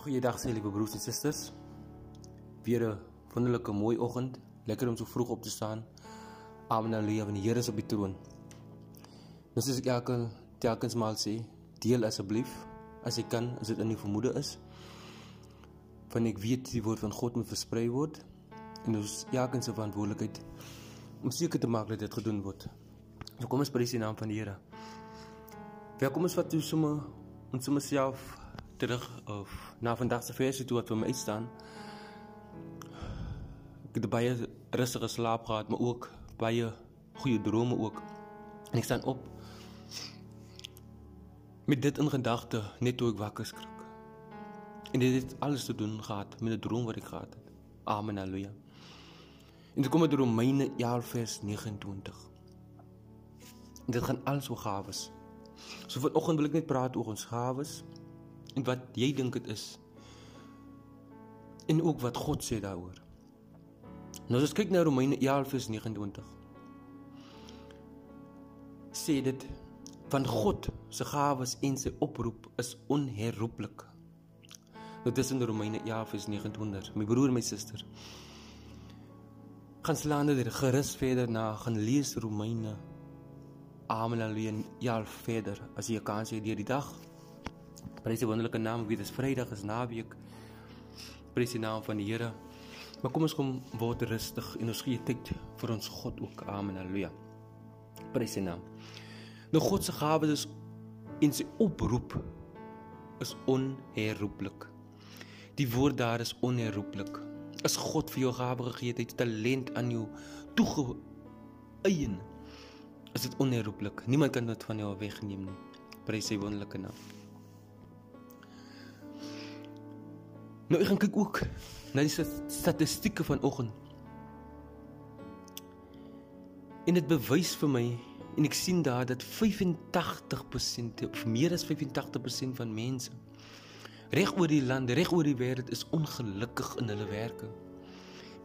Goeiedag sê liewe broers en susters. Weer 'n wonderlike mooi oggend. Lekker om so vroeg op te staan. Amen haleluja, want die Here is op die troon. Dis is ek elke telkens maal sê, deel asseblief as jy kan, as dit in die vermoede is. Want ek weet die woord van God moet versprei word en ons elkeen se verantwoordelikheid om seker te maak dat dit gedoen word. So kom ons prys die naam van die Here. Welkom ons wat toe sommer ons sommer self terug of na vandag se versie toe wat vir my staan. Ek het baie rustige slaap gehad, maar ook baie goeie drome ook. En ek staan op met dit in gedagte net toe ek wakker skrik. En dit het alles te doen gehad met 'n droom wat ek gehad het. Amen haleluja. En dit kom uit Romeine 11 vers 29. En dit gaan alles oor gawes. So vanoggend wil ek net praat oor ons gawes en wat jy dink dit is. En ook wat God sê daaroor. Nou as ons kyk na Romeine 11:29. Sê dit van God se gawes en sy oproep is onherroepelik. Nou dis in Romeine 11:29. My broer my suster. Gaan slaande dit gerus verder na gaan lees Romeine Amen alleen ja verder as jy kan sê deur die dag Prys die wonderlike naam, weet dis Vrydag is naweek. Prys die naam van die Here. Maar kom ons kom word rustig en ons gee tyd vir ons God ook. Amen. Halleluja. Prys sy naam. Nou God se gawe is en sy oproep is onherroepelik. Die woord daar is onherroepelik. As God vir jou gawe gegee het, talent aan jou toegeëien, is dit onherroepelik. Niemand kan dit van jou wegneem nie. Prys sy wonderlike naam. Nou ek gaan kyk ook na die statistieke vanoggend. En dit bewys vir my en ek sien daar dat 85% of meer as 85% van mense reg oor die land, reg oor die wêreld is ongelukkig in hulle werke.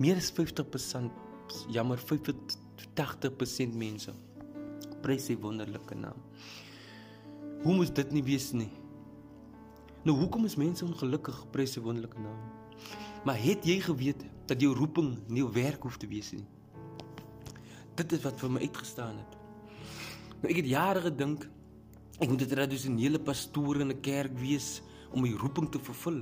Meer as 50% jammer 85% mense prys sy wonderlike naam. Hoe moet dit nie wees nie? Nou hoekom is mense ongelukkig prys se wonderlike naam? Maar het jy geweet dat jou roeping nie werk hoef te wees nie? Dit is wat vir my uitgestaan het. Nou ek het jare gedink ek moet 'n tradisionele pastoor in 'n kerk wees om my roeping te vervul.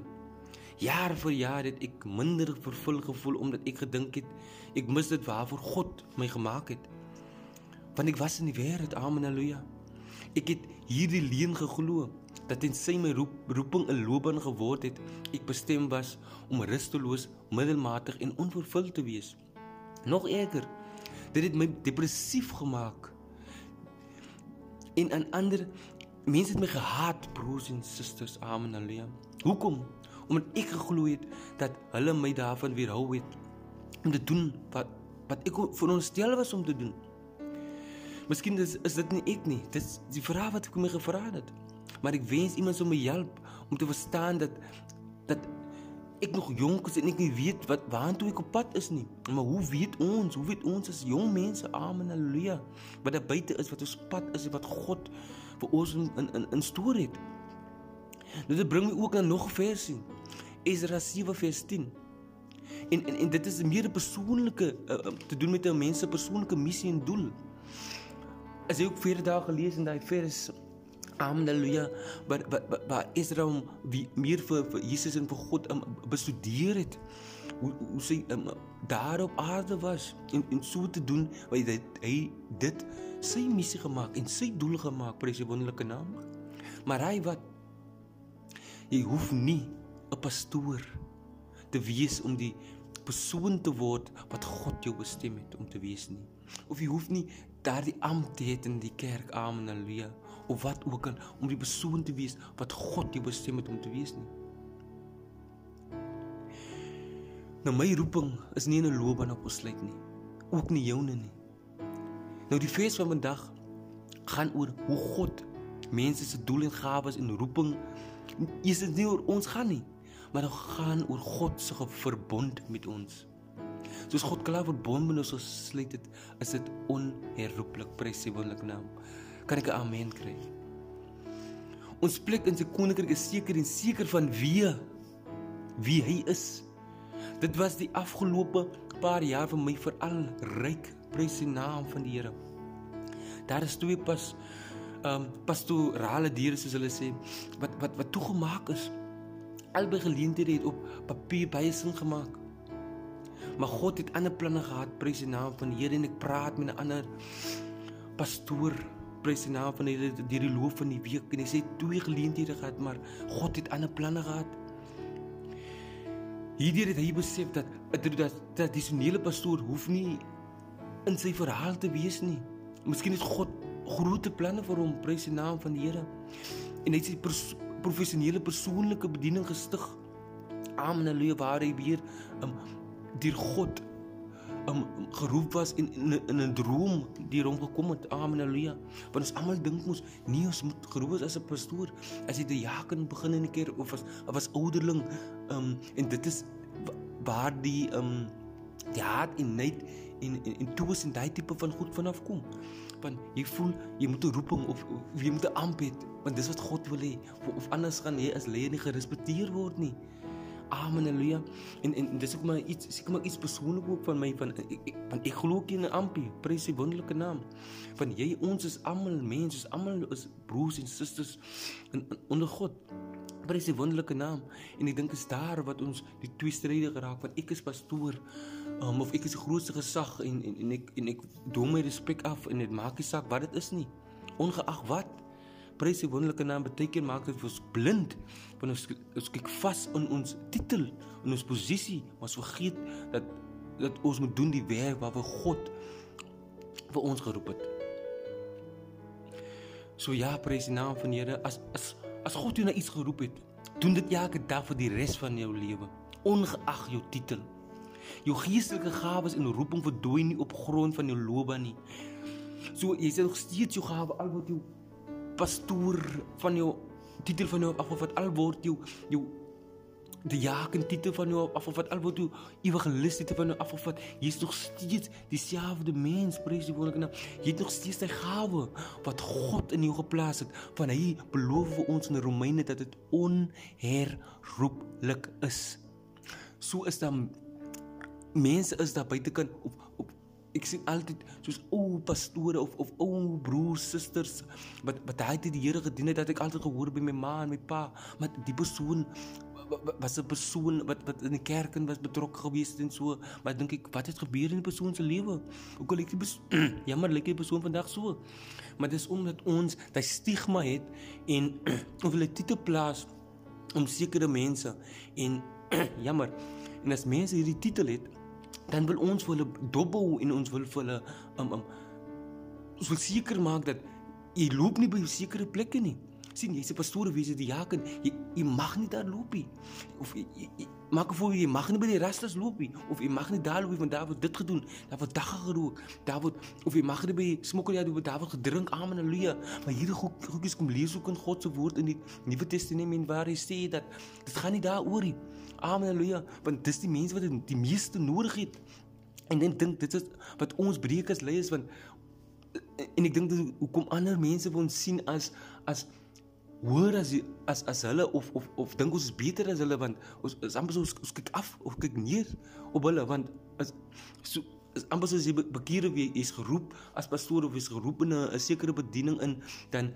Jaar vir jaar het ek minder vervul gevoel omdat ek gedink het ek mis dit waarvoor God my gemaak het. Want ek was in die wêreld, amen haleluja. Ek het hierdie leuen geglo dat dit sy my roep, roeping 'n loopbaan geword het. Ek bestem was om rusteloos, middelmatig en onvervuld te wees. Nog erger, dit het my depressief gemaak. En aan ander mense het my gehaat, broers en susters, amen alleen. Hoekom? Omdat ek geglo het dat hulle my daarvan weerhou het om te doen wat wat ek veronderstel was om te doen. Miskien is, is dit nie ek nie. Dit is die vraag wat ek my gevra het maar ek wens iemand sou my help om te verstaan dat dat ek nog jonk is en ek nie weet wat waartoe ek op pad is nie. Maar hoe weet ons? Hoe weet ons as jong mense? Amen. Halleluja. Wat daar buite is wat ons pad is wat God vir ons in in in storie het. Nou dit bring my ook na nog 'n versie. Esra 7 vers 10. En en en dit is meer 'n persoonlike uh, te doen met 'n mens se persoonlike missie en doel. As jy ook vir dae gelees in daai vers Halleluja. Maar maar Israel wie meer vir, vir Jesus en vir God um, bestudeer het hoe hoe sy um, daar op aarde was en en so te doen wat hy hy dit sy missie gemaak en sy doel gemaak vir sy wonderlike naam. Maar hy wat jy hoef nie 'n pastoor te wees om die persoon te word wat God jou bestem het om te wees nie. Of jy hoef nie daardie ampt te hê in die kerk, amen, haleluja, of wat ook al om die persoon te wees wat God jou bestem het om te wees nie. Nou my roeping is nie 'n loopbaan op besluit nie, ook nie joune nie. Nou die fees van vandag gaan oor hoe God mense se doel en gawes en roeping is dit nie oor ons gaan nie maar dit gaan oor God se verbond met ons. Soos God klaar verbond met ons gesluit het, is dit onherroepelik presiewelik naam. Kan ek 'n amen kry? Ons plek in sy koninkryk is seker en seker van wie wie hy is. Dit was die afgelope paar jaar vir my veral ryk prys die naam van die Here. Daar is twee pas ehm um, pastorale diere soos hulle sê wat wat wat toegemaak is. Albei geleenthede het op papier baie sin gemaak. Maar God het ander planne gehad, prys die naam van die Here en ek praat met 'n ander pastoor prys die naam van die Here deur die loop van die week en hy sê twee geleenthede gehad, maar God het ander planne gehad. Hierdie het hy besef dat 'n tradisionele pastoor hoef nie in sy verhaal te wees nie. Miskien het God groot planne vir hom, prys die naam van die Here. En hy het sy pers professionele persoonlike bediening gestig. Amen. Halleluja, waar hy weer um, deur God um, geroep was in in, in 'n droom deur hom gekom het. Amen. Halleluja. Want ons almal dink mos nie ons moet geroep as 'n pastoor as jy die jaken begin in die kerk of as of as ouderling. Um, en dit is waar die um, die hart en net en en, en toe is en daai tipe van goed vanaf kom. Want jy voel jy moet 'n roeping of, of jy moet 'n hê, want dis wat God wil hê. Of, of anders gaan jy as leier nie gerespekteer word nie. Amen haleluja. En en dis ook maar iets seker maar iets persoonlik ook van my van ek van ek glo in 'n ampie, prys die wonderlike naam. Van jy ons is almal mense, almal is broers en susters in, in onder God. Prys die wonderlike naam. En ek dink is daar wat ons die twee stryde geraak van ek is pastoor um, of ek is die grootste gesag en en en ek en ek doen my respek af en dit maak nie saak wat dit is nie. Ongeag wat prys die wonderlike naam beteken maak dit ons blind want ons ons kyk vas in ons titel en ons posisie maar ons vergeet dat dat ons moet doen die werk waarvoor God vir ons geroep het. So ja, prys die naam van die Here as as as God jou na iets geroep het, doen dit elke dag vir die res van jou lewe, ongeag jou titel. Jou geestelike gawes en roeping verdwyn nie op grond van jou loopbaan nie. So jy sê nog steeds jou gawe al wat jy pastoor van jou titel van jou af of wat al word jou jou die jaken titel van jou af of wat al word jou evangelis titel van jou af of wat is nog steeds dieselfde mens prys die wonderlike naam jy het nog steeds die gawe wat God in jou geplaas het van hy beloof vir ons in Romeine dat dit onherroepelik is. So is dan mense is daar buitekant op ek sien altyd soos ou pastore of of ou broers susters wat wat hy het die Here gedien het dat ek altyd gehoor by my ma en my pa maar die persoon was 'n persoon wat wat in die kerk en was betrokke gewees en so maar dink ek wat het gebeur in die persoon se lewe? Hoe kan ek die jammer lyk die persoon vandag so maar dis omdat ons daai stigma het en of hulle titel plaas om sekere mense en jammer en as mense hierdie titel het dan wil ons hulle dobbel en ons wil vir hulle um um ons wil seker maak dat jy loop nie by sekere plekke nie. sien jy's 'n pastoor of jy's 'n diaken, jy jy mag nie daar loop nie. Of jy, jy, jy maak voor jy mag nie by die rastas loop nie of jy mag nie daar loop want daar word dit gedoen. Daar word dagga gerook. Daar word of jy mag nie by smokkeljaar doen want daar word gedrink. Amen. Halleluja. Maar hierdie goed goedjies kom lees ook in God se woord in die Nuwe Testament waar hy sê dat dit gaan nie daaroor nie. Amen. Halleluja. Want dis die mense wat die meeste nodig het. En ek dink dit is wat ons breekers lei is want en ek dink dit hoekom ander mense wil ons sien as as hoor as as as hulle of of of dink ons is beter as hulle want ons is amper so ons, kyk af of kyk neer op hulle want as so is amper soos jy bekeer of jy is geroep as pastoor of is geroep in 'n sekere bediening in dan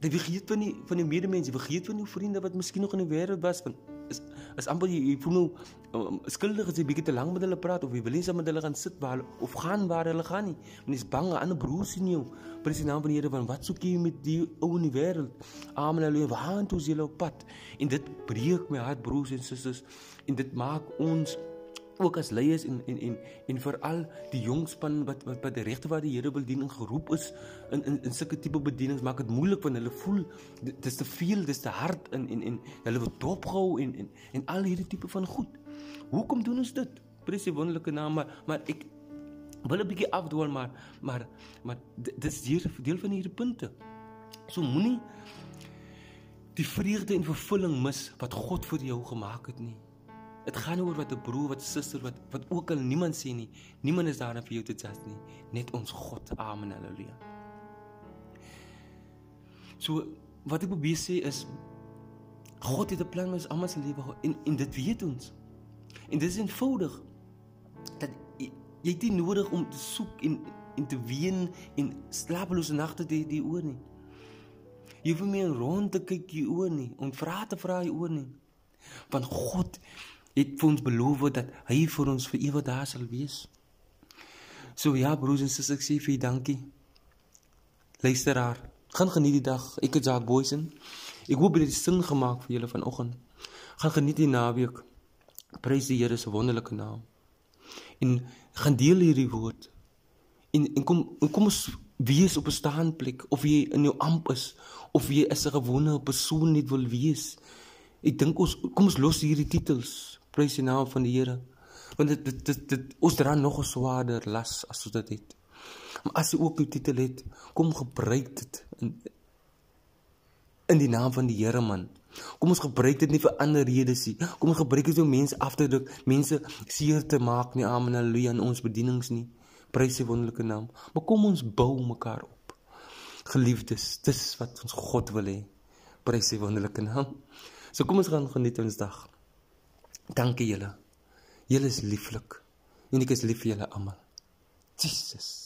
jy vergeet van die van die medemens jy vergeet van jou vriende wat miskien nog in die wêreld was want is is amper jy, jy voel nou um, skuldig as jy bietjie te lank met hulle praat of jy wil nie saam met hulle gaan sit waar of gaan waar hulle gaan nie. Want jy's bang 'n ander broer sien jou presies naam van die Here van wat soek jy met die ou in die wêreld amen halleluja. Waar toe is jy op pad? En dit breek my hart broers en susters en dit maak ons ook as leiers en en en en veral die jong span wat wat by die regte waar die Here wil dien en geroep is in in in sulke tipe bedienings maak dit moeilik want hulle voel dit is te veel dis te hard en en en hulle wil dopgehou en en en al hierdie tipe van goed. Hoekom doen ons dit? Prys die wonderlike naam maar maar ek wil 'n bietjie afdwaal maar maar maar dit is hier deel van hierdie punte. So moenie die vreugde en vervulling mis wat God vir jou gemaak het nie. Dit gaan oor wat 'n broer, wat 'n suster, wat wat ook al niemand sê nie. Niemand is daar vir jou te judge nie, net ons God. Amen. Halleluja. So wat ek probeer sê is God het 'n plan met almal se lewe en en dit weet ons. En dit is eenvoudig dat jy, jy het nie nodig om te soek en en te ween en slapelose nagte te hê oor nie. Jy hoef nie rond te kyk hier oor nie, om vra te vra hier oor nie. Want God het vir ons beloof dat hy vir ons vir ewig daar sal wees. So ja, broers en susters, ek sê vir julle dankie. Luisteraar, gaan geniet die dag. Ek is Jacques Boysen. Ek hoop dit het sin gemaak vir julle vanoggend. Gaan geniet die naweek. Prys die Here se wonderlike naam. En gaan deel hierdie woord. En en kom kom ons wees op 'n staanplek of jy in jou amp is of jy is 'n gewone persoon net wil wees. Ek dink ons kom ons los hierdie titels. Prys die naam van die Here. Want dit dit dit, dit ons dra nog 'n swaarder las as ons dit het. Maar as jy ook die titel het, kom gebruik dit in in die naam van die Here man. Kom ons gebruik dit nie vir ander redes nie. Kom ons gebruik dit om mense af te druk, mense seer te maak nie. Amen. Halleluja in ons bedienings nie. Prys sy wonderlike naam. Maar kom ons bou mekaar op. Geliefdes, dis wat ons God wil hê. Prys sy wonderlike naam. So kom ons gaan geniet ons dag. Dankie julle. Julle is lieflik. En ek is lief vir julle almal. Jesus.